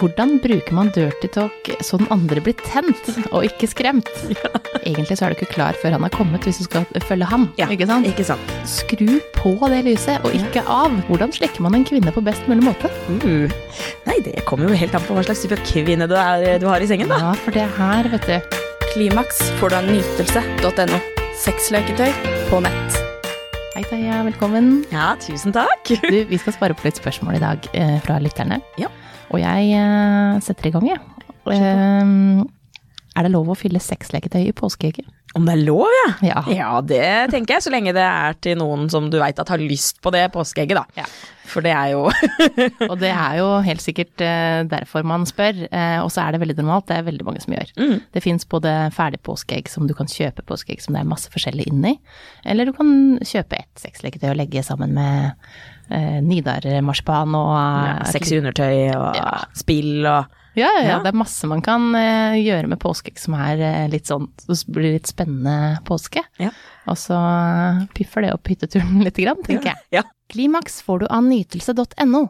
Hvordan bruker man dirty talk så den andre blir tent, og ikke skremt? Egentlig så er du ikke klar før han har kommet, hvis du skal følge ham. Ja, ikke sant? Ikke sant. Skru på det lyset, og ikke av. Hvordan slikker man en kvinne på best mulig måte? Uh. Nei, det kommer jo helt an på hva slags type kvinne du, er, du har i sengen, da. Ja, for det her, vet du. Klimaks får du av nytelse.no. Sexleketøy på nett. Hei Taja, velkommen. Ja, tusen takk. Du, vi skal svare på litt spørsmål i dag eh, fra lytterne. Ja. Og jeg eh, setter i gang, jeg. Ja. er det lov å fylle sexleketøy i påskeegget? Om det er lov, ja? Ja. Ja, det tenker jeg, så lenge det er til noen som du veit at har lyst på det påskeegget, da. Ja. For det er jo Og det er jo helt sikkert eh, derfor man spør. Eh, og så er det veldig normalt, det er veldig mange som gjør. Mm. Det fins både ferdig påskeegg som du kan kjøpe påskeegg som det er masse forskjellig inni, eller du kan kjøpe ett sexleketøy og legge sammen med eh, Nidar-marsipan og ja, sexy undertøy og spill og Ja, ja, ja, det er masse man kan eh, gjøre med påskeegg som er eh, litt sånn Så blir litt spennende påske. Ja. Og så eh, piffer det opp hytteturen litt, grann, tenker jeg. Ja. Klimaks får du av nytelse.no.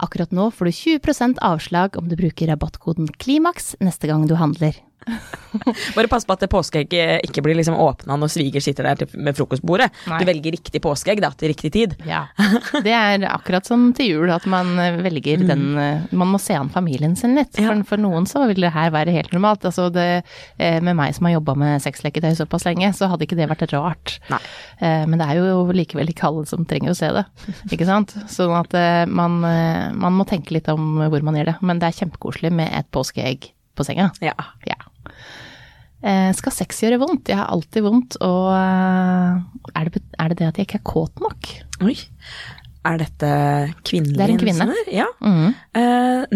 Akkurat nå får du 20% avslag om du bruker rabattkoden KLIMAKS neste gang du handler. Bare pass på at påskeegg påskeegget ikke blir liksom åpna når sviger sitter der med frokostbordet. Nei. Du velger riktig påskeegg da, til riktig tid. Ja. Det er akkurat som til jul, at man velger velger den eh, Man må se an familien sin litt. Ja. For, for noen så vil det her være helt normalt. Altså det, eh, med meg som har jobba med sexleketøy såpass lenge, så hadde ikke det vært rart. Nei. Eh, Men det er jo likevel ikke alle som trenger å se det, ikke sant. Sånn at eh, man, eh, man må tenke litt om hvor man gjør det. Men det er kjempekoselig med et påskeegg på senga. Ja. Ja. Eh, skal sex gjøre vondt? Jeg har alltid vondt, og er det, er det det at jeg ikke er kåt nok? Oi. Er dette kvinnelig Det er en kvinne. Ja. Mm.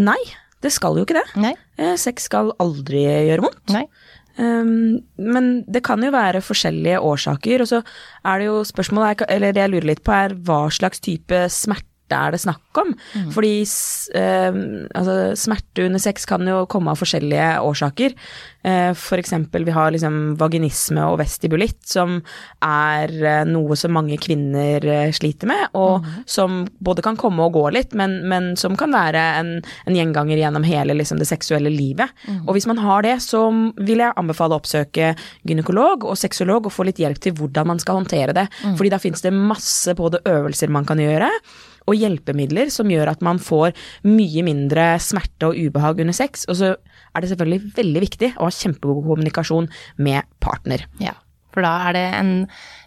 Nei, det skal jo ikke det. Nei. Sex skal aldri gjøre vondt. Nei. Um, men det kan jo være forskjellige årsaker, og så er det jo spørsmålet, er- eller det jeg lurer litt på er hva slags type smerte er det snakk om? Fordi s- um, altså, smerte under sex kan jo komme av forskjellige årsaker. For eksempel vi har liksom vaginisme og vestibulitt, som er eh, noe som mange kvinner eh, sliter med, og som både kan komme og gå litt, men, men som kan være en, en gjenganger gjennom hele liksom, det seksuelle livet. Og hvis man har det, så vil jeg anbefale å oppsøke gynekolog og sexolog og få litt hjelp til hvordan man skal håndtere det. Fordi da finnes det masse både øvelser man kan gjøre, og hjelpemidler som gjør at man får mye mindre smerte og ubehag under sex. Og så er det selvfølgelig veldig viktig å ha kjempegod kommunikasjon med partner. Ja, for da er det en,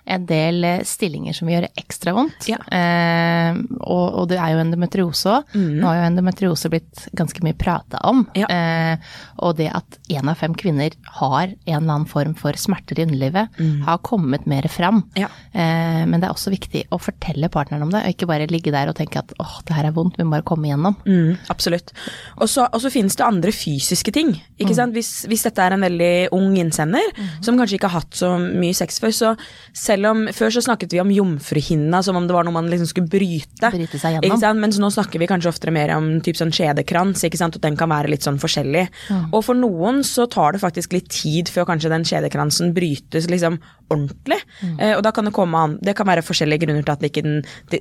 en del eh, stillinger som gjør ekstra vondt. Ja. Eh, og, og det er jo endometriose òg. Nå har jo endometriose blitt ganske mye prata om. Ja. Eh, og det at én av fem kvinner har en eller annen form for smerter i underlivet, har kommet mer fram. Ja. Eh, men det er også viktig å fortelle partneren om det, og ikke bare ligge der og tenke at åh, det her er vondt, vi må bare komme igjennom. Mm, absolutt. Og så, og så finnes det andre fysiske ting. Ikke sant? Hvis, hvis dette er en veldig ung innsender som kanskje ikke har hatt så mye sex før, så selv om Før så snakket vi om jomfruhinna som om det var noe man liksom skulle bryte. Bryte seg gjennom. Mens nå snakker vi kanskje oftere mer om typ sånn skjedekrans, ikke sant? og den kan være litt sånn forskjellig. Og for noen så tar det faktisk litt tid før kanskje den skjedekransen brytes liksom ordentlig. Eh, og da kan det komme an Det kan være forskjellige grunner til at ikke den,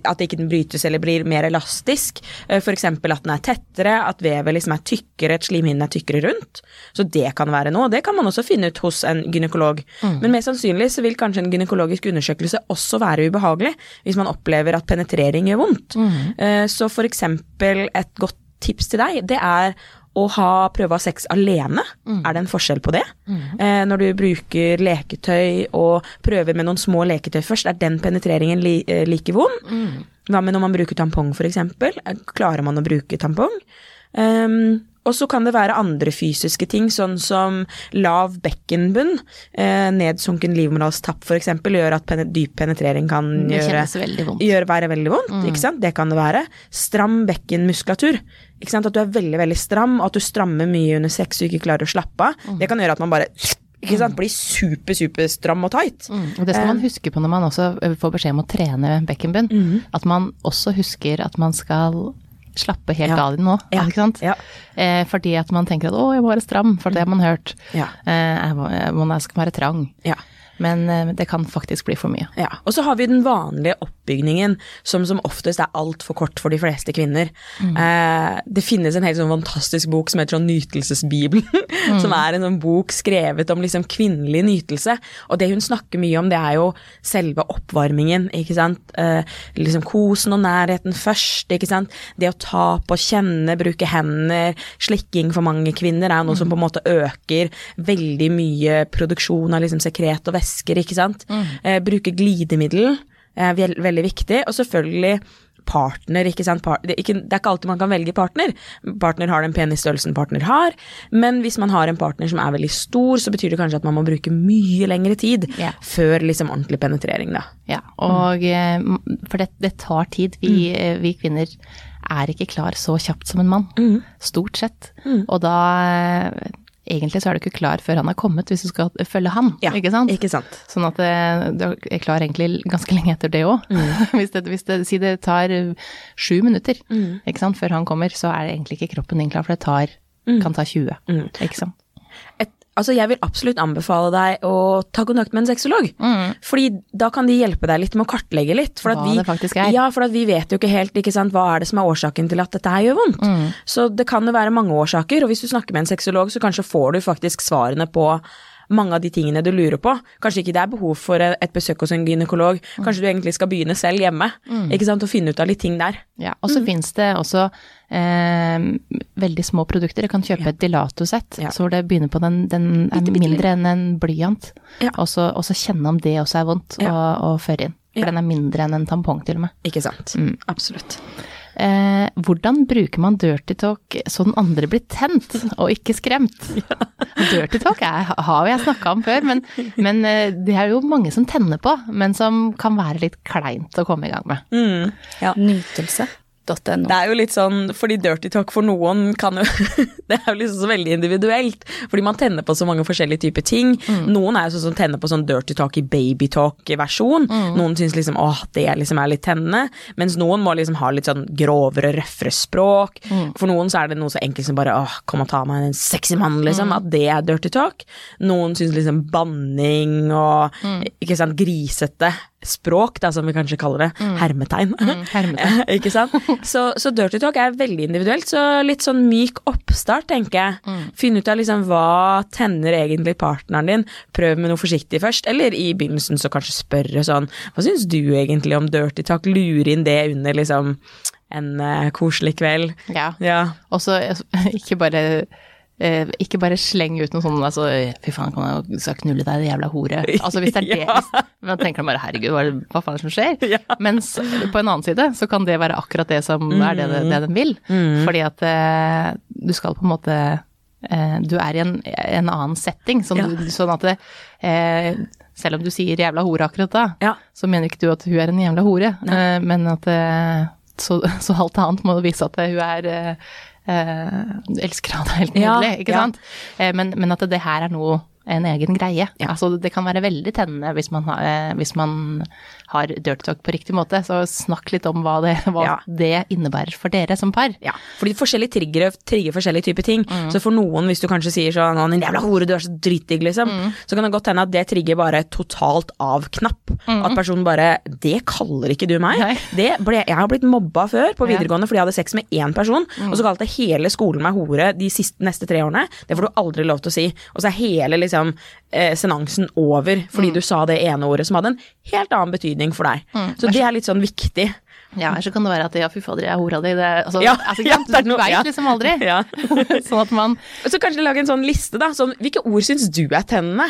at ikke den brytes eller blir mer elastisk. Eh, eksempel at den er tettere, at vevet liksom er tykkere, at slimhinnen er tykkere rundt. Så det kan være noe. Det kan man også finne ut hos en gynekolog. Men mest sannsynlig så vil kanskje en gynekologisk undersøkelse også være ubehagelig hvis man opplever at penetrering gjør vondt. Eh, så for eksempel et godt tips til deg, det er å ha prøve å ha sex alene. Er det en forskjell på det? Eh, når du bruker leketøy og prøver med noen små leketøy først, er den penetreringen li, eh, like vond? Hva med når man bruker tampong? Eh, Klarer man å bruke tampong? Ehm, og så kan det være andre fysiske ting, sånn som lav bekkenbunn, eh, nedsunken livmorhalstapp f.eks., gjør at penet dyp penetrering kan Det gjøre, veldig gjøre være veldig vondt. Sant? Det kan det være. Stram bekkenmuskulatur. At du er veldig, veldig stram, og at du strammer mye under sex og ikke klarer å slappe av. Det kan gjøre at man bare ikke sant, blir super, super stram og tight. Mm, og det skal man huske på når man også eh, får beskjed om å trene bekkenbunn. At man også husker at man skal slappe helt Ja. av i den nå, Ja. ikke sant? Ja. Eh, fordi at man tenker at å, jeg må være stram, for det har man hørt. Ja. Eh, jeg skal være trang. Ja. Men eh, det kan faktisk bli for mye. Ja, Og så har vi den vanlige oppbygningen, som som oftest er altfor kort for de fleste kvinner. Eh, det finnes en helt sånn fantastisk bok som heter sånn Nytelsesbibelen, som er en sånn bok skrevet om liksom kvinnelig nytelse. Og det hun snakker mye om, det er jo selve oppvarmingen, ikke sant. Eh, liksom kosen og nærheten først, ikke sant. Det å ta på, kjenne, bruke hender. Slikking for mange kvinner er noe som på en måte øker veldig mye produksjon av liksom sekret og væsker, ikke sant. Eh, bruke glidemiddel er veld, veldig viktig, og selvfølgelig partner, ikke sant. Part, det, ikke, det er ikke alltid man kan velge partner. Partner har den penisstørrelsen partner har, men hvis man har en partner som er veldig stor, så betyr det kanskje at man må bruke mye lengre tid yeah. før liksom ordentlig penetrering, da. Ja, og mm. For det, det tar tid. Vi, Mm. eh, vi kvinner er ikke klar så kjapt som en mann. Mm. Stort sett. Og da eh, Egentlig så er du ikke klar før han er kommet, hvis du skal følge han. Ja, ikke sant? Ikke sant. Sånn at eh, du er klar egentlig ganske lenge etter det òg. Mm. hvis, det, hvis det, si det tar eh, sju minutter Mm. ikke sant, før han kommer, så er egentlig ikke kroppen din klar, for det tar, Mm. kan ta 20. Ikke sant. Et, altså jeg vil absolutt anbefale deg å ta kontakt med en sexolog. Fordi da kan de hjelpe deg litt med å kartlegge litt. For at Hva vi, det faktisk er. Ja, for at vi vet jo ikke helt ikke sant, hva er det som er årsaken til at dette her gjør vondt. Mm. Så det kan jo være mange årsaker, og hvis du snakker med en sexolog, så kanskje får du faktisk svarene på mange av de tingene du lurer på. Kanskje ikke det er behov for et besøk hos en gynekolog. Mm. Kanskje du egentlig skal begynne selv hjemme. Ikke sant, Og finne ut av litt ting der. Ja, og så finnes det også eh, veldig små produkter. Du kan kjøpe et Dilato-sett, Ja. så hvor det begynner på den, den er bitte mindre enn en blyant. Ja. Og, så, og så kjenne om det også er vondt Ja. å, å føre inn. For Ja. den er mindre enn en tampong til og med. Ikke sant. Mm. Absolutt. Eh, hvordan bruker man dirty talk så den andre blir tent, og ikke skremt? Dirty talk er, har jeg snakka om før, men, men eh, det er jo mange som tenner på, men som kan være litt kleint å komme i gang med. Mm. Ja. Nytelse.no. Det er jo litt sånn, fordi dirty talk for noen kan jo Det er jo liksom så veldig individuelt. Fordi man tenner på så mange forskjellige typer ting. Noen er jo sånn som tenner på sånn dirty talk i babytalk-versjon. Noen syns liksom åh, det liksom er litt tennende. Mens noen må liksom ha litt sånn grovere, røffere språk. For noen så er det noe så enkelt som bare åh, kom og ta meg en sexy mann, liksom. At det er dirty talk. Noen syns liksom banning og ikke sant, grisete språk, da, som vi kanskje kaller det. Hermetegn. hermetegn. ikke sant? Så, så dirty talk er veldig individuelt, så litt sånn myk oppstart, tenker jeg. Finn ut av liksom hva tenner egentlig partneren din. Prøv med noe forsiktig først, eller i begynnelsen så kanskje spørre sånn Hva syns du egentlig om dirty talk? Lure inn det under liksom en uh, koselig kveld. Ja. Ja. Og så ikke bare eh, ikke bare sleng ut noe sånn altså, Fy faen, kan jeg skal knulle deg, det jævla hore. Altså hvis det er det Ja. hvis, Men tenker man bare herregud, hva, hva faen er det som skjer? Ja. Mens på en annen side så kan det være akkurat det som er det, det den vil. Fordi at eh, du skal på en måte eh, Du er i en, en annen setting, sånn, Ja. du, sånn at det, eh, selv om du sier jævla hore akkurat da, så mener ikke du at hun er en jævla hore, eh, men at eh, så, så alt annet må vise at hun er Du elsker henne, det er helt Ja, ikke sant? Eh, men, men at det her er noe en egen greie. Altså, det kan være veldig tennende hvis man har, eh, hvis man har dirty talk på riktig måte. Så snakk litt om hva det, hva Ja. det innebærer for dere som par. Ja, fordi forskjellige triggere trigger forskjellige typer ting. Så for noen, hvis du kanskje sier sånn din jævla hore, du er så dritdigg', liksom, så kan det godt hende at det trigger bare totalt av knapp. At personen bare 'Det kaller ikke du meg'. Nei. Det ble, jeg har blitt mobba før på Ja. videregående fordi jeg hadde sex med én person, og så kalte hele skolen meg hore de siste, neste tre årene. Det får du aldri lov til å si. Og så er hele liksom eh, senansen over fordi du sa det ene ordet som hadde en helt annen betydning for deg. Så det er litt sånn viktig. Ja, eller så kan det være at ja, fy fader, jeg er hora di. Det, altså, Ja, altså, ja, det er du noe- veit ja. liksom aldri. Ja. sånn at man så kanskje lage en sånn liste, da. Sånn, hvilke ord syns du er tennende?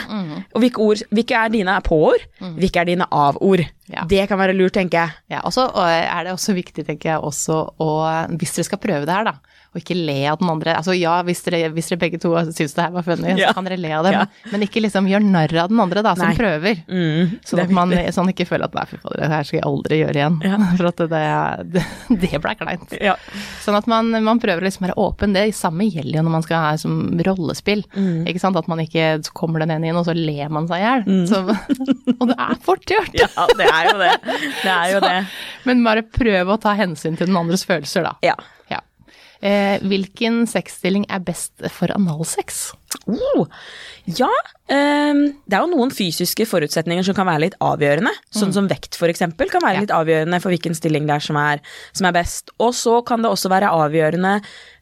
Og hvilke, ord, hvilke er dine på-ord? Hvilke er dine av-ord? Ja. Det kan være lurt, tenker jeg. Ja, og så er det også viktig, tenker jeg, også å Hvis dere skal prøve det her, da, og ikke le av den andre Altså ja, hvis dere, hvis dere begge to syns det her var funny, Ja. så kan dere le av det, Ja. men, men ikke liksom gjør narr av den andre, da, som Nei. prøver. Mm, Sånn at man sånn ikke føler at nei, fy fader, det her skal jeg aldri gjøre igjen. Ja. For at det, det, det ble kleint. Ja. Sånn at man, man prøver liksom å være åpen. Det samme gjelder jo når man skal ha som rollespill. Mm. Ikke sant? At man ikke så kommer den ene inn, og så ler man seg i hjel. Mm. Og det er fort gjort. ja, det er jo det. Det er jo det. Men bare prøv å ta hensyn til den andres følelser, da. Ja. Ja. Eh, hvilken sexstilling er best for analsex? Oh, ja, ehm, det er jo noen fysiske forutsetninger som kan være litt avgjørende. Sånn som vekt f.eks. kan være litt avgjørende for hvilken stilling det er som er, som er best. Og så kan det også være avgjørende,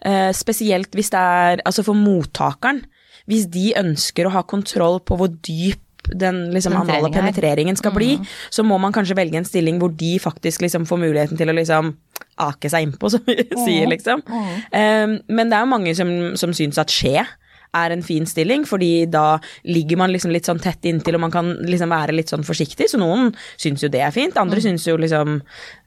eh, spesielt hvis det er altså for mottakeren. Hvis de ønsker å ha kontroll på hvor dyp den liksom, anale er. penetreringen skal bli, så må man kanskje velge en stilling hvor de faktisk liksom, får muligheten til å liksom ake seg innpå, som vi sier, liksom. Um, men det er jo mange som, som syns at skje er en fin stilling, fordi da ligger man liksom litt sånn tett inntil, og man kan liksom være litt sånn forsiktig, så noen syns jo det er fint, andre syns jo liksom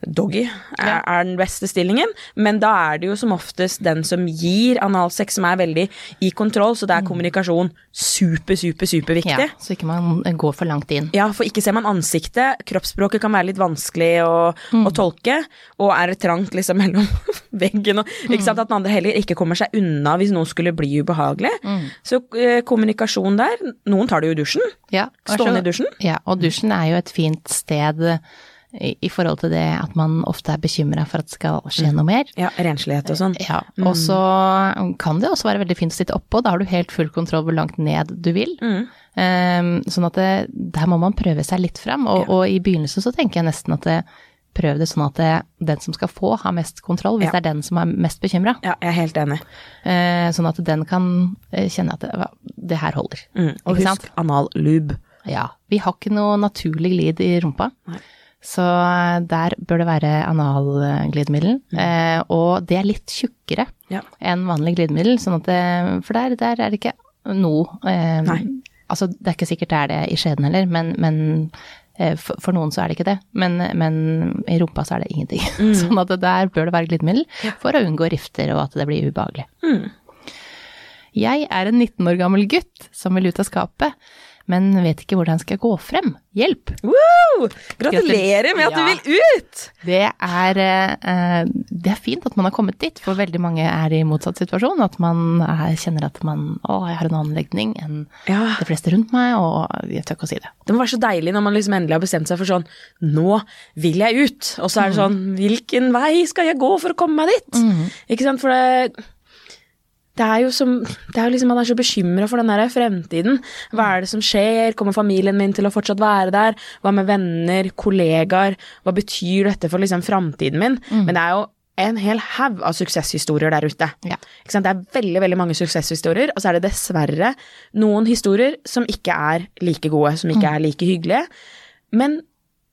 doggy er, er den beste stillingen, men da er det jo som oftest den som gir analsex som er veldig i kontroll, så det er kommunikasjon super, super, superviktig. Ja, så ikke man går for langt inn. Ja, for ikke ser man ansiktet. Kroppsspråket kan være litt vanskelig å, å tolke, og er det trangt liksom mellom veggen og Ikke sant, At den andre heller ikke kommer seg unna hvis noe skulle bli ubehagelig. Så eh, kommunikasjon der. Noen tar det jo i dusjen. Ja, Stående så- i dusjen. Ja, og dusjen er jo et fint sted i, i forhold til det at man ofte er bekymra for at det skal skje noe mer. Ja, Renslighet og sånn. Ja, og så kan det også være veldig fint å sitte oppå, da har du helt full kontroll hvor langt ned du vil. Ehm, sånn at det, der må man prøve seg litt fram, og, og i begynnelsen så tenker jeg nesten at det, prøv det sånn at det, den som skal få, har mest kontroll, hvis Ja. det er den som er mest bekymra. Ja, jeg er helt enig. sånn at den kan eh, kjenne at det, det her holder. Mm. Og husk anal-lube. Ja. Vi har ikke noe naturlig glid i rumpa. Nei. Så eh, der bør det være analglidemiddel. Eh, og det er litt tjukkere Ja. enn vanlig glidemiddel, sånn at det, for der, der er det ikke noe eh. Altså, det er ikke sikkert det er det i skjeden heller, men, men eh, for, for noen så er det ikke det. Men, men i rumpa så er det ingenting. sånn at det der bør det være glidemiddel for å unngå rifter og at det blir ubehagelig. Jeg er en 19 år gammel gutt som vil ut av skapet, men vet ikke hvordan skal jeg gå frem. Hjelp! Woo! Gratulerer med at Ja. du vil ut! Det er, eh, det er fint at man har kommet dit, for veldig mange er i motsatt situasjon. At man er, kjenner at man å, jeg har en annen legning enn Ja. de fleste rundt meg, og jeg tør ikke å si det. Det må være så deilig når man liksom endelig har bestemt seg for sånn Nå vil jeg ut. Og så er det sånn Hvilken vei skal jeg gå for å komme meg dit? Ikke sant? For det det er jo som Det er jo liksom Man er så bekymra for den der fremtiden. Hva er det som skjer? Kommer familien min til å fortsatt være der? Hva med venner, kollegaer? Hva betyr dette for liksom framtiden min? Men det er jo en hel haug av suksesshistorier der ute. Ja. Det er veldig veldig mange suksesshistorier, og så er det dessverre noen historier som ikke er like gode, som ikke er like hyggelige. Men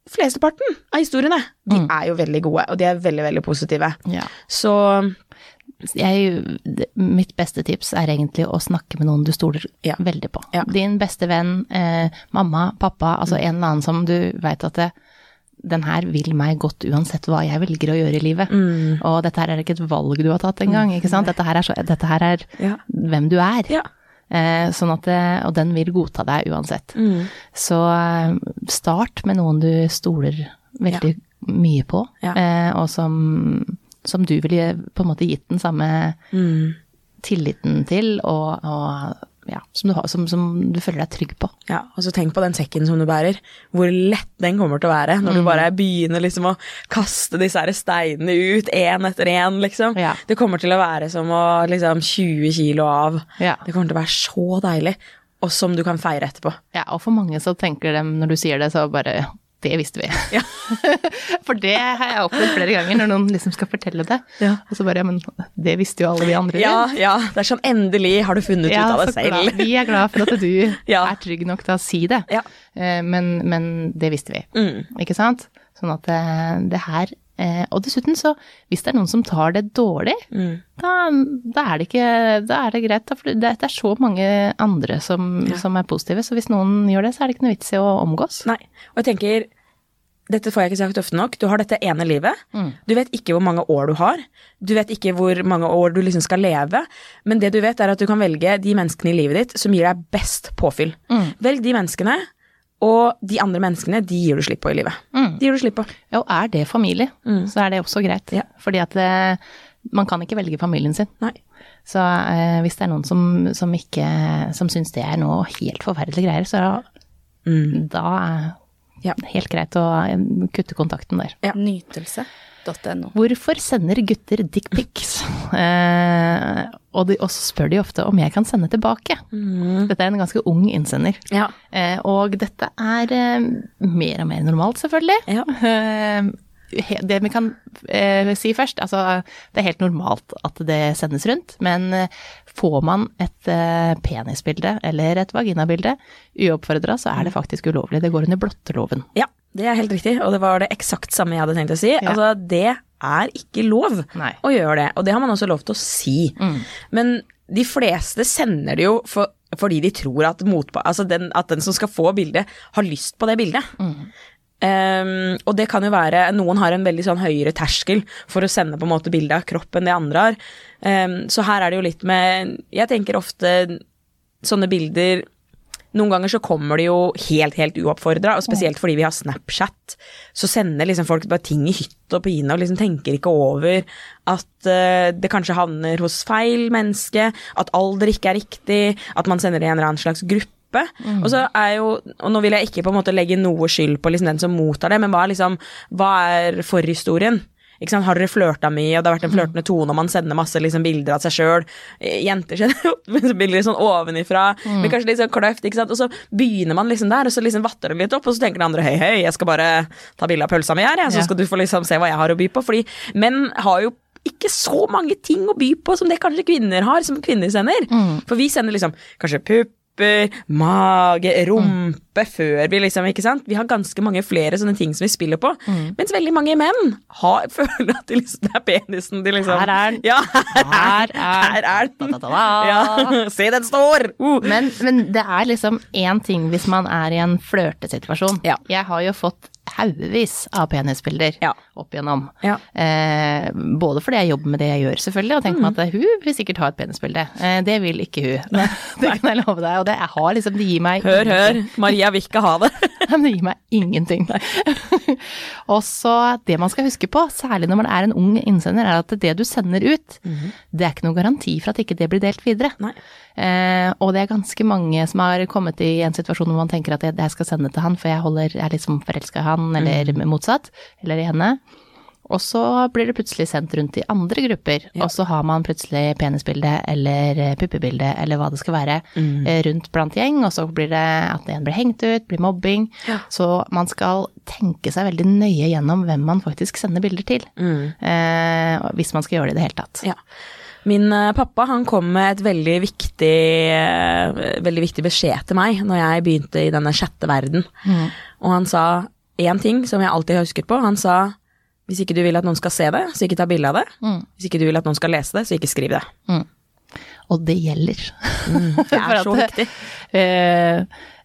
flesteparten av historiene, de er jo veldig gode, og de er veldig, veldig positive. Ja. Så Jeg, mitt beste tips er egentlig å snakke med noen du stoler Ja. veldig på. Ja. Din beste venn, eh, mamma, pappa, altså en eller annen som du veit at det, den her vil meg godt uansett hva jeg velger å gjøre i livet. Mm. Og dette her er ikke et valg du har tatt engang, ikke sant. Dette her er, så, dette her er Ja. hvem du er. Ja. Eh, sånn at det, og den vil godta deg uansett. Mm. Så eh, start med noen du stoler veldig mye på, eh, og som, som du ville på en måte gitt den samme Mm. tilliten til, og, og ja, som, du har, som, som du føler deg trygg på. Ja, og så tenk på den sekken som du bærer. Hvor lett den kommer til å være når du bare begynner liksom å kaste disse her steinene ut én etter én, liksom. Ja. Det kommer til å være som å liksom 20 kilo av. Ja. Det kommer til å være så deilig, og som du kan feire etterpå. Ja, og for mange så tenker de, når du sier det, så bare det visste vi. Ja. for det har jeg opplevd flere ganger, når noen liksom skal fortelle det. Ja. Og så bare, ja, men det visste jo alle vi andre. Ja, ja, det er sånn endelig har du funnet Ja, ut av det selv. glad. Vi er glad for at du er trygg nok til å si det. Ja. Eh, Men, men det visste vi, Mm. ikke sant? Sånn at det, det her eh, Og dessuten så, hvis det er noen som tar det dårlig, Mm. da, da er det ikke Da er det greit, da, for det, det er så mange andre som, Ja. som er positive, så hvis noen gjør det, så er det ikke noe vits i å omgås. Nei, og jeg tenker dette får jeg ikke sagt ofte nok. Du har dette ene livet. Mm. Du vet ikke hvor mange år du har. Du vet ikke hvor mange år du liksom skal leve. Men det du vet, er at du kan velge de menneskene i livet ditt som gir deg best påfyll. Mm. Velg de menneskene, og de andre menneskene, de gir du slipp på i livet. Mm. De gir du slipp på. Ja, og er det familie, Mm. så er det også greit. Ja. Fordi at det, man kan ikke velge familien sin. Nei. Så eh, hvis det er noen som, som ikke Som syns det er noe helt forferdelige greier, så Mm. da Ja. Helt greit å eh, kutte kontakten der. Ja. Nytelse.no. Hvorfor sender gutter dickpics? Eh, og, de- og så spør de ofte om jeg kan sende tilbake. Dette er en ganske ung innsender. Ja. Eh, og dette er eh, mer og mer normalt, selvfølgelig. Ja. Det vi kan eh, si først, altså det er helt normalt at det sendes rundt, men eh, får man et eh, penisbilde eller et vaginabilde uoppfordra, så er det faktisk ulovlig. Det går under blotteloven. ja, det er helt riktig, og det var det eksakt samme jeg hadde tenkt å si. Altså, det er ikke lov Nei. å gjøre det, og det har man også lov til å si. Men de fleste sender det jo for, fordi de tror at, motpa altså den, at den som skal få bildet, har lyst på det bildet. Um, og det kan jo være Noen har en veldig sånn høyere terskel for å sende på en måte bilde av kroppen det andre har. Um, så her er det jo litt med Jeg tenker ofte sånne bilder noen ganger så kommer det jo helt, helt uoppfordra, og spesielt fordi vi har Snapchat. Så sender liksom folk bare ting i hytt og pine og liksom tenker ikke over at uh, det kanskje havner hos feil menneske, at alder ikke er riktig, at man sender det i en eller annen slags gruppe. Og så er jo, og nå vil jeg ikke på en måte legge noe skyld på liksom den som mottar det, men hva er liksom, hva er forhistorien? Har dere flørta mye, og det har vært en flørtende tone, og man sender masse liksom, bilder av seg sjøl. Jenter sender bilder sånn ovenifra, men kanskje litt sånn kløft. Og så begynner man liksom der, og så liksom vatter det litt opp, og så tenker den andre hei, hei, jeg skal bare ta bilde av pølsa mi her, jeg, så Ja. skal du få liksom se hva jeg har å by på. Fordi menn har jo ikke så mange ting å by på som det kanskje kvinner har, som kvinner sender. For vi sender liksom kanskje pupper, mage, rumpe før vi liksom, ikke sant. Vi har ganske mange flere sånne ting som vi spiller på. Mens veldig mange menn har, føler at de liksom, det er penisen de liksom Her er den. Ja, her, Her er- er den. Ja, se, den står! Uh. Men, men det er liksom én ting hvis man er i en flørtesituasjon. Ja. Jeg har jo fått haugevis av penisbilder Ja. opp igjennom. Ja. Eh, både fordi jeg jobber med det jeg gjør, selvfølgelig, og tenker Mm. meg at hun vil sikkert ha et penisbilde. Eh, det vil ikke hun. det kan jeg love deg. Og det jeg har liksom, det gir meg Hør, hør, Maria vil ikke ha det. Men det gir meg ingenting. og så det man skal huske på, særlig når man er en ung innsender, er at det du sender ut, det er ikke noen garanti for at ikke det blir delt videre. Nei. Eh, og det er ganske mange som har kommet i en situasjon hvor man tenker at jeg, jeg skal sende til han, for jeg holder, jeg er liksom forelska i han, eller motsatt, eller i henne. Og så blir det plutselig sendt rundt i andre grupper, og så har man plutselig penisbilde eller eh, puppebilde eller hva det skal være mm. rundt blant gjeng, og så blir det at en blir hengt ut, blir mobbing. Ja. Så man skal tenke seg veldig nøye gjennom hvem man faktisk sender bilder til, eh, hvis man skal gjøre det i det hele tatt. Ja. Min eh, pappa han kom med et veldig viktig, eh, veldig viktig beskjed til meg når jeg begynte i denne sjette verden. Og han sa én ting som jeg alltid har husket på. Han sa hvis ikke du vil at noen skal se det, så ikke ta bilde av det. Hvis ikke du vil at noen skal lese det, så ikke skriv det. Og det gjelder. Det er så viktig. Eh,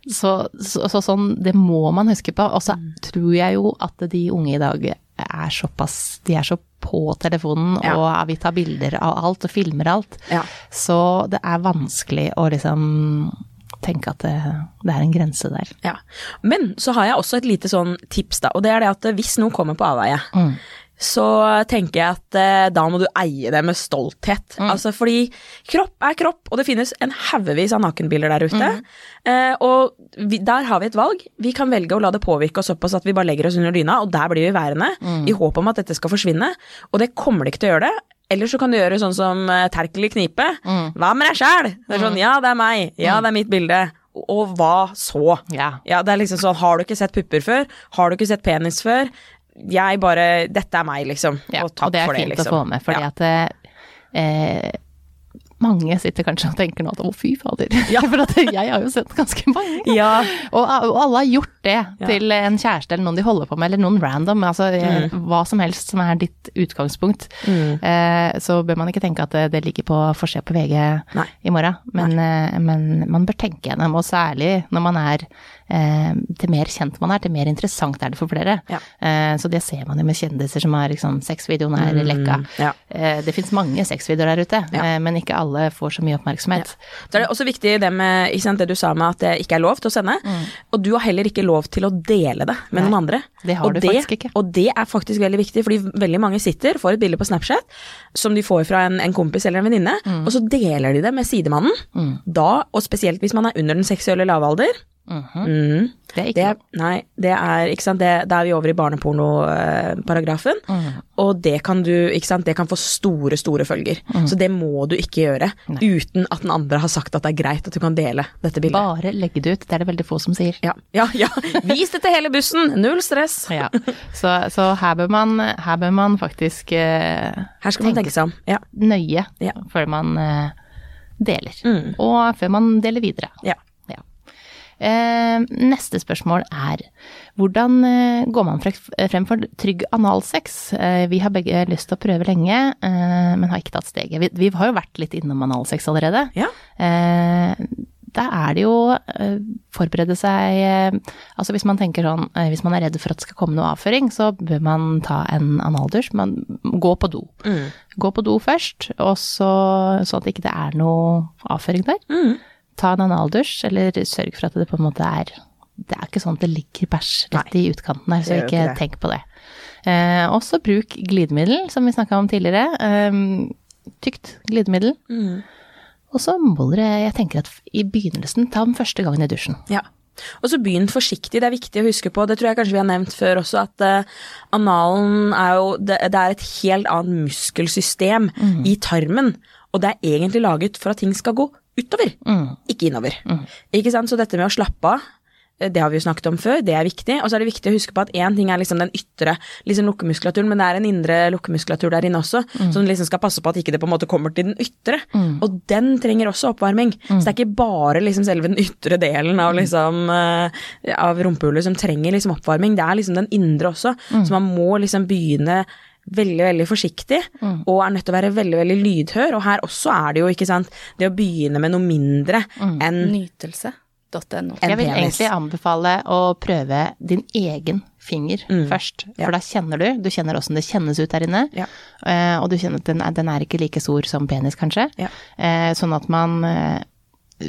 så, så, så sånn, det må man huske på. Og så Mm. tror jeg jo at de unge i dag er såpass De er så på telefonen Ja. og vi tar bilder av alt og filmer alt. Ja. Så det er vanskelig å liksom tenke at det, det er en grense der. Ja. Men så har jeg også et lite sånn tips, da. Og det er det at hvis noen kommer på avveie, så tenker jeg at eh, da må du eie det med stolthet. Altså fordi kropp er kropp, og det finnes en haugevis av nakenbilder der ute. Eh, og vi, der har vi et valg. Vi kan velge å la det påvirke oss såpass at vi bare legger oss under dyna, og der blir vi værende i håp om at dette skal forsvinne. Og det kommer det ikke til å gjøre det. Eller så kan du gjøre sånn som uh, Terkel i Knipe. Hva med deg sjæl? Det er sånn, ja, det er meg. Ja, det er mitt bilde. Og hva så? Yeah. Ja, det er liksom sånn, har du ikke sett pupper før? Har du ikke sett penis før? Jeg bare, dette er meg, liksom. Ja, og takk og det er for det, fint liksom. å få med, fordi ja. at eh, mange sitter kanskje og tenker nå at å fy fader, for at jeg har jo sett ganske mange. Ja. Og, og alle har gjort det til en kjæreste eller noen de holder på med, eller noen random, altså mm. hva som helst som er ditt utgangspunkt. Eh, så bør man ikke tenke at det, det ligger på forsida på VG Nei. i morgen, men, eh, men man bør tenke gjennom, og særlig når man er eh, til mer kjent man er, til mer interessant er det for flere. Ja. Eh, så det ser man jo med kjendiser som har liksom sexvideoen er lekka. ja. Eh, det fins mange sexvideoer der ute, Ja. eh, men ikke alle får så mye oppmerksomhet. Så er det også viktig det med ikke sant, det du sa med at det ikke er lov til å sende. Og du har heller ikke lov til å dele det med Nei, noen andre. det har og du faktisk ikke. Og det er faktisk veldig viktig, fordi veldig mange sitter, får et bilde på Snapchat som de får fra en, en kompis eller en venninne, Mm. og så deler de det med sidemannen. Da, og spesielt hvis man er under den seksuelle lavalder, Mhm. Det er ikke Det nei, det er ikke sant, det, da er vi over i barnepornoparagrafen, Mm. og det kan du, ikke sant, det kan få store, store følger. Mhm. Så det må du ikke gjøre uten at den andre har sagt at det er greit at du kan dele dette bildet. Bare legge det ut, det er det veldig få som sier. Ja, ja, ja. Vis det til hele bussen, null stress. Ja. Så, så her, bør man, her bør man faktisk eh, Her skal man tenke seg om. Ja. nøye før man eh, deler, Mm. og før man deler videre. ja. Eh, neste spørsmål er hvordan eh, går man frem for trygg analsex? Eh, vi har begge lyst til å prøve lenge, men har ikke tatt steget. Vi, har jo vært litt innom analsex allerede. Ja. Da er det jo forberede seg Altså hvis man tenker sånn Hvis man er redd for at det skal komme noe avføring, så bør man ta en analdusj. Man gå på do. Mm. Gå på do først, og så, så at ikke er noe avføring der. Mm. Ta en analdusj, eller sørg for at det på en måte er Det er ikke sånn at det ligger bæsj rett i utkanten her, så ikke, ikke tenk på det. Eh, også bruk glidemiddel, som vi snakka om tidligere. Eh, tykt glidemiddel. Mm. Og så må dere, jeg tenker at i begynnelsen, ta den første gangen i dusjen. Ja. Og så begynn forsiktig, det er viktig å huske på, det tror jeg kanskje vi har nevnt før også, at uh, analen er jo, det, det er et helt annet muskelsystem i tarmen, og det er egentlig laget for at ting skal gå utover, ikke innover. Ikke sant, så dette med å slappe av, eh, det har vi jo snakket om før, det er viktig, og så er det viktig å huske på at én ting er liksom den ytre liksom lukkemuskulaturen, men det er en indre lukkemuskulatur der inne også, som liksom skal passe på at ikke det på en måte kommer til den ytre, og den trenger også oppvarming. Så det er ikke bare liksom selve den ytre delen av, liksom, eh, av rumpehullet som trenger liksom oppvarming, det er liksom den indre også, så man må liksom begynne veldig, veldig forsiktig, og er nødt til å være veldig, veldig lydhør, og her også er det jo, ikke sant, det å begynne med noe mindre enn Nytelse.no. En Jeg vil penis. egentlig anbefale å prøve din egen finger først, for Ja. da kjenner du. Du kjenner åssen det kjennes ut der inne, Ja. eh, og du kjenner at den er, den er ikke like stor som penis, kanskje. Ja. Eh, sånn at man eh,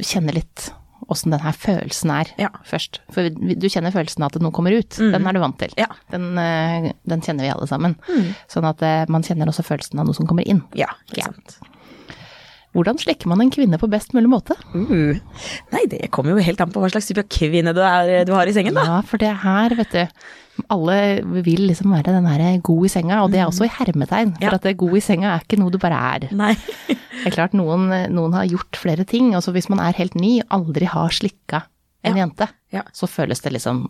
kjenner litt åssen den her følelsen er Ja. først. For du kjenner følelsen av at noe kommer ut, den er du vant til. Ja. Den, eh, den kjenner vi alle sammen. Sånn at eh, man kjenner også følelsen av noe som kommer inn. Ja, ikke sant. Hvordan slikker man en kvinne på best mulig måte? Uh. Nei, det kommer jo helt an på hva slags type kvinne du, er, du har i sengen, da. Ja, for det her, vet du Alle vil liksom være den her god i senga, og det er også i hermetegn. For Ja. at det god i senga er ikke noe du bare er. Nei. Det er klart noen, noen har gjort flere ting. Altså hvis man er helt ny, aldri har slikka en Ja. jente, Ja. så føles det liksom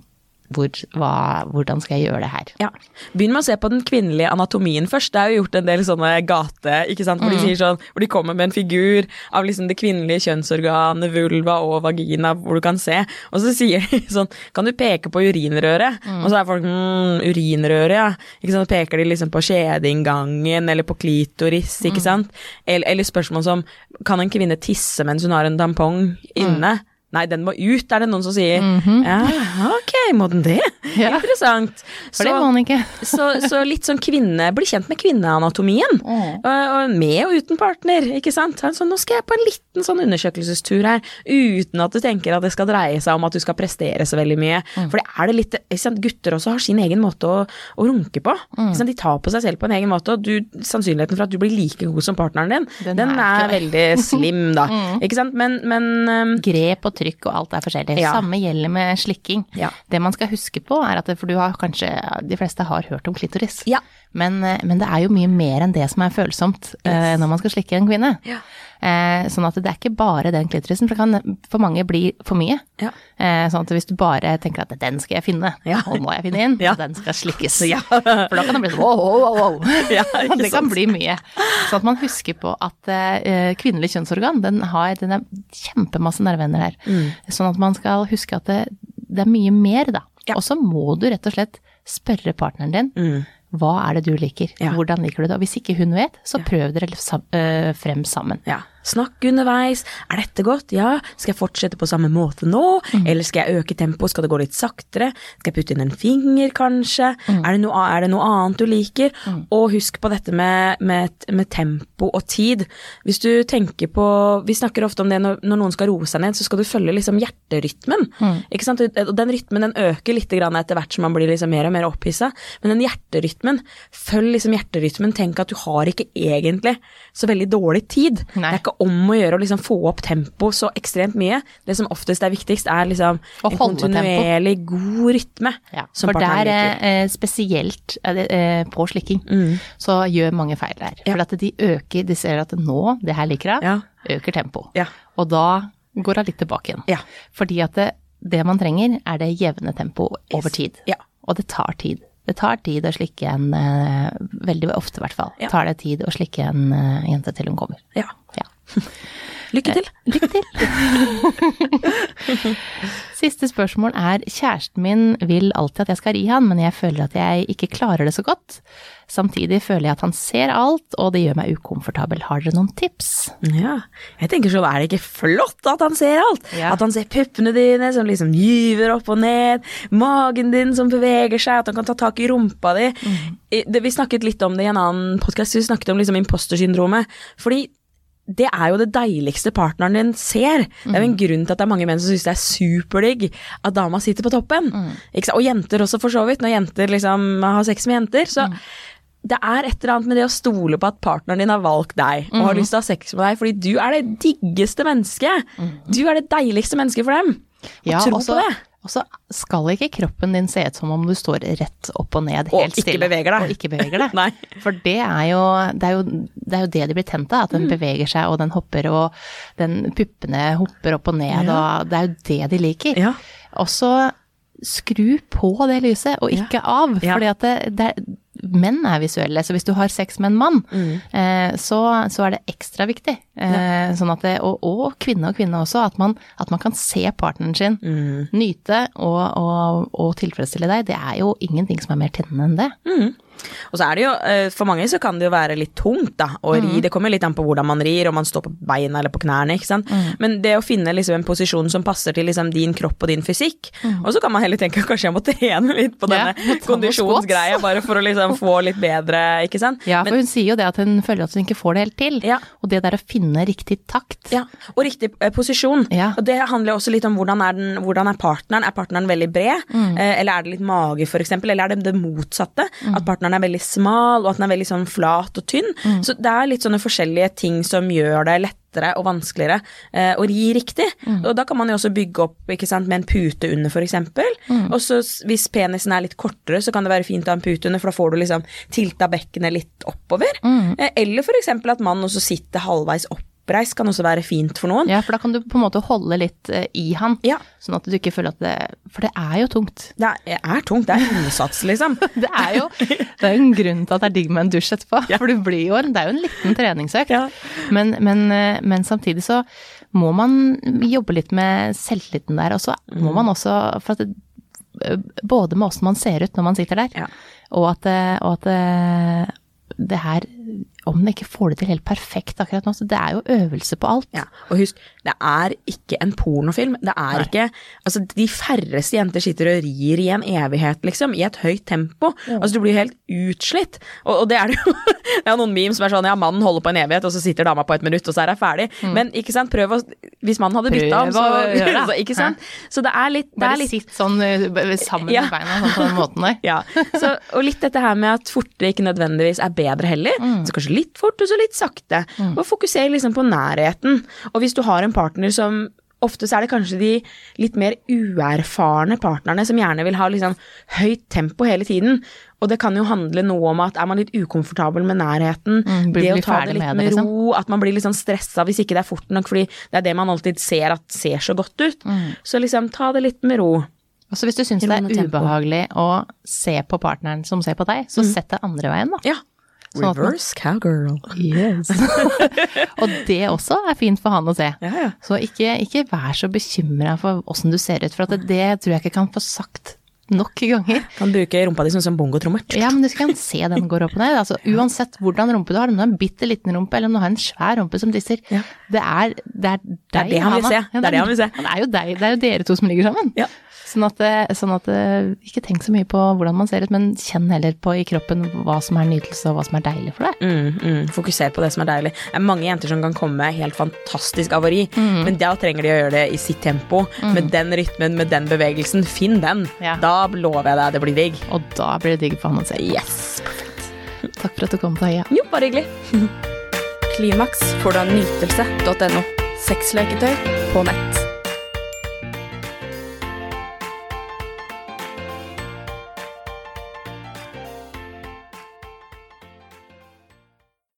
hvor, hva, Hvordan skal jeg gjøre det her? Ja. Begynn med å se på den kvinnelige anatomien først. Det er jo gjort en del sånne gate, ikke sant, hvor de sier sånn, hvor de kommer med en figur av liksom det kvinnelige kjønnsorganet, vulva og vagina, hvor du kan se, og så sier de sånn, kan du peke på urinrøret? Og så er folk, mm, urinrøret, ja. Ikke sant, peker de liksom på skjedeinngangen, eller på klitoris, ikke sant? Eller, eller spørsmål som, kan en kvinne tisse mens hun har en tampong inne? Nei, den må ut, er det noen som sier. Ja, ok, må den det? Ja. Interessant. For det må den ikke. så, så litt sånn kvinne, bli kjent med kvinneanatomien. Og, og med og uten partner, ikke sant. Så Sånn, nå skal jeg på en liten sånn undersøkelsestur her, uten at du tenker at det skal dreie seg om at du skal prestere så veldig mye. For det er det litt, ikke sant? gutter også har sin egen måte å, å runke på. Ikke sant? De tar på seg selv på en egen måte, og du, sannsynligheten for at du blir like god som partneren din, Den den, er er, veldig slim, da. Ikke sant. Men, men um, Grep og trykk og alt er forskjellig. Ja. Samme gjelder med slikking. Ja. Det man skal huske på er at for du har kanskje, de fleste har hørt om klitoris. Ja. Men, eh, men det er jo mye mer enn det som er følsomt eh, når man skal slikke en kvinne. Ja. Uh, sånn at det er ikke bare den klitorisen, for det kan for mange bli for mye. Ja. Uh, sånn at hvis du bare tenker at den skal jeg finne, Ja. og må jeg finne inn, Ja. den skal slikkes. For da kan det bli sånn wow, wow, wow, det kan bli mye. Sånn at man husker på at kvinnelig kjønnsorgan, den har den er kjempemasse nerveender her. Mm. Sånn at man skal huske at det, det er mye mer, da. Og så må du rett og slett spørre partneren din. Mm. Hva er det du liker? Ja. Hvordan liker du det? Og hvis ikke hun vet, så prøv dere øh, frem sammen. Ja. Snakk underveis. Er dette godt? Ja. Skal jeg fortsette på samme måte nå? Eller skal jeg øke tempoet? Skal det gå litt saktere? Skal jeg putte inn en finger, kanskje? Er, det noe, er det noe annet du liker? Og husk på dette med, med, med tempo og tid. Hvis du tenker på Vi snakker ofte om det når, når noen skal roe seg ned, så skal du følge liksom hjerterytmen. Ikke sant? Og den rytmen den øker litt grann etter hvert som man blir liksom mer og mer opphissa. Men den hjerterytmen, følg liksom hjerterytmen. Tenk at du har ikke egentlig så veldig dårlig tid. Nei. Det er ikke ikke om å gjøre å liksom få opp tempo så ekstremt mye. Det som oftest er viktigst, er liksom en kontinuerlig tempo. god rytme. Ja, for der, eh, spesielt er eh, på slikking, så gjør mange feil der. Ja. For at de øker, de ser at nå, det her liker jeg, Ja. øker tempo. Ja. Og da går hun litt tilbake igjen. Fordi at det, det man trenger, er det jevne tempo over tid. Og det tar tid. Det tar tid å slikke en, eh, veldig ofte i hvert fall, Ja. tar det tid å slikke en eh, jente til hun kommer. Ja. Ja. Lykke til. Lykke til! Siste spørsmål er kjæresten min vil alltid at jeg skal ri han, men jeg føler at jeg ikke klarer det så godt. Samtidig føler jeg at han ser alt, og det gjør meg ukomfortabel. Har dere noen tips? Ja. Jeg tenker sånn, er det ikke flott at han ser alt? Ja. At han ser puppene dine som liksom gyver opp og ned, magen din som beveger seg, at han kan ta tak i rumpa di. Mm. Vi snakket litt om det i en annen podkast, vi snakket om liksom impostersyndromet. Fordi det er jo det deiligste partneren din ser. Det er jo en grunn til at det er mange menn som syns det er superdigg at dama sitter på toppen. Ikke? Og jenter også, for så vidt. Når jenter liksom har sex med jenter. Så det er et eller annet med det å stole på at partneren din har valgt deg og har lyst til å ha sex med deg, fordi du er det diggeste mennesket. Du er det deiligste mennesket for dem. Og Ja, tro på det. Og så skal ikke kroppen din se ut som om du står rett opp og ned helt og stille. beveger deg. Og ikke beveger deg. Nei. For det er, jo, det, er jo, det er jo det de blir tent av, at Mm. den beveger seg og den hopper og den puppene hopper opp og ned, Ja. og det er jo det de liker. Ja. Og så skru på det lyset, og Ja. ikke av. Ja. Fordi at det, det menn er visuelle, så hvis du har sex med en mann, Mm. eh, så, så er det ekstra viktig. Eh, sånn at det, og, og kvinne og kvinne også, at man, at man kan se partneren sin, Mm. nyte og, og, og tilfredsstille deg. Det er jo ingenting som er mer tennende enn det. Mm. Og så er det jo, eh, for mange så kan det jo være litt tungt da, å ri. Mm. Det kommer litt an på hvordan man rir, om man står på beina eller på knærne, ikke sant. Mm. Men det å finne liksom en posisjon som passer til liksom din kropp og din fysikk, og så kan man heller tenke at kanskje jeg må trene litt på Mm. Ja, denne kondisjonsgreia, bare for å liksom få litt bedre, ikke sant. Ja, for Men- hun sier jo det at hun føler at hun ikke får det helt til. Ja. Og det der å finne riktig takt. Ja, og riktig eh, posisjon. Ja. Og det handler også litt om hvordan er, den, hvordan er partneren. Er partneren veldig bred, Mm. eh, eller er det litt mage f.eks., eller er det det motsatte? Mm. At partneren er veldig smal, og at den er veldig sånn flat og tynn. Mm. Så det er litt sånne forskjellige ting som gjør det lettere og vanskeligere eh, å ri riktig. Mm. Og da kan man jo også bygge opp ikke sant, med en pute under f.eks. Mm. Og så hvis penisen er litt kortere, så kan det være fint å ha en pute under, for da får du liksom tilta bekkenet litt oppover. Mm. Eh, eller f.eks. at mannen også sitter halvveis oppreist, kan også være fint for noen. Ja, for da kan du på en måte holde litt eh, i han, Ja. sånn at du ikke føler at det For det er jo tungt. Det er, er tungt, det er innsats, liksom. Det er jo det er en grunn til at det er digg med en dusj etterpå. Ja. For du blir jo det er jo en liten treningsøkt. Ja. Men, men, eh, men samtidig så må man jobbe litt med selvtilliten der. Og så Mm. må man også for at det, eh, Både med åssen man ser ut når man sitter der, Ja. og at, og at det her Om man ikke får det til helt perfekt akkurat nå, så det er jo øvelse på alt. Ja, og husk, det er ikke en pornofilm. Det er Nei. ikke Altså, de færreste jenter sitter og rir i en evighet, liksom, i et høyt tempo. Altså, du blir helt utslitt. Og, og det er det jo Det er noen memes som er sånn ja, mannen holder på en evighet, og så sitter dama på et minutt, og så er hun ferdig. Men ikke sant, prøv å Hvis mannen hadde bytta om, Mm. Så, gjør det. Ikke sant. Så det er litt, det er Bare litt sitt sånn eh, sammen Ja. med beina sånn på den måten der. Ja, så, og litt dette her med at fortere ikke nødvendigvis er bedre heller. Mm. Så kanskje litt fort, og så litt sakte. Og fokusere liksom på nærheten. Og hvis du har en partner som Ofte så er det kanskje de litt mer uerfarne partnerne som gjerne vil ha liksom høyt tempo hele tiden. Og det kan jo handle noe om at er man litt ukomfortabel med nærheten, Mm, blir- det å ta det litt med det, liksom. ro, at man blir litt sånn stressa hvis ikke det er fort nok, fordi det er det man alltid ser at ser så godt ut. Mm. Så liksom ta det litt med ro. Altså hvis du syns det er ubehagelig å se på partneren som ser på deg, så sett det andre veien, da. Ja. Sånn Reverse cowgirl. Yes. og det også er fint for han å se. Ja, ja. Så ikke, ikke vær så bekymra for åssen du ser ut, for at det, det tror jeg ikke kan få sagt nok ganger. Kan bruke rumpa di sånn som bongotrommer. Ja, men du skal se den går opp og ned. Altså, uansett hvordan rumpe du har, om du har en bitte liten rumpe eller om du har en svær rumpe som disser, Ja. det er det er deg, det han vil se. Det er det han vil se. Det er jo deg, det er jo dere to som ligger sammen. Ja. Sånn at, sånn at ikke tenk så mye på hvordan man ser ut, men kjenn heller på i kroppen hva som er nytelse og hva som er deilig for deg. Mm, mm. Fokuser på det som er deilig. Det er mange jenter som kan komme med helt fantastisk avari, Mm. men da trenger de å gjøre det i sitt tempo, med den rytmen, med den bevegelsen. Finn den. Ja. Da lover jeg deg det blir digg. Og da blir det digg for han å se. Yes. Takk for at du kom, Taia. Jo, bare hyggelig. Klimaks får du av nytelse.no. Sexleketøy på nett.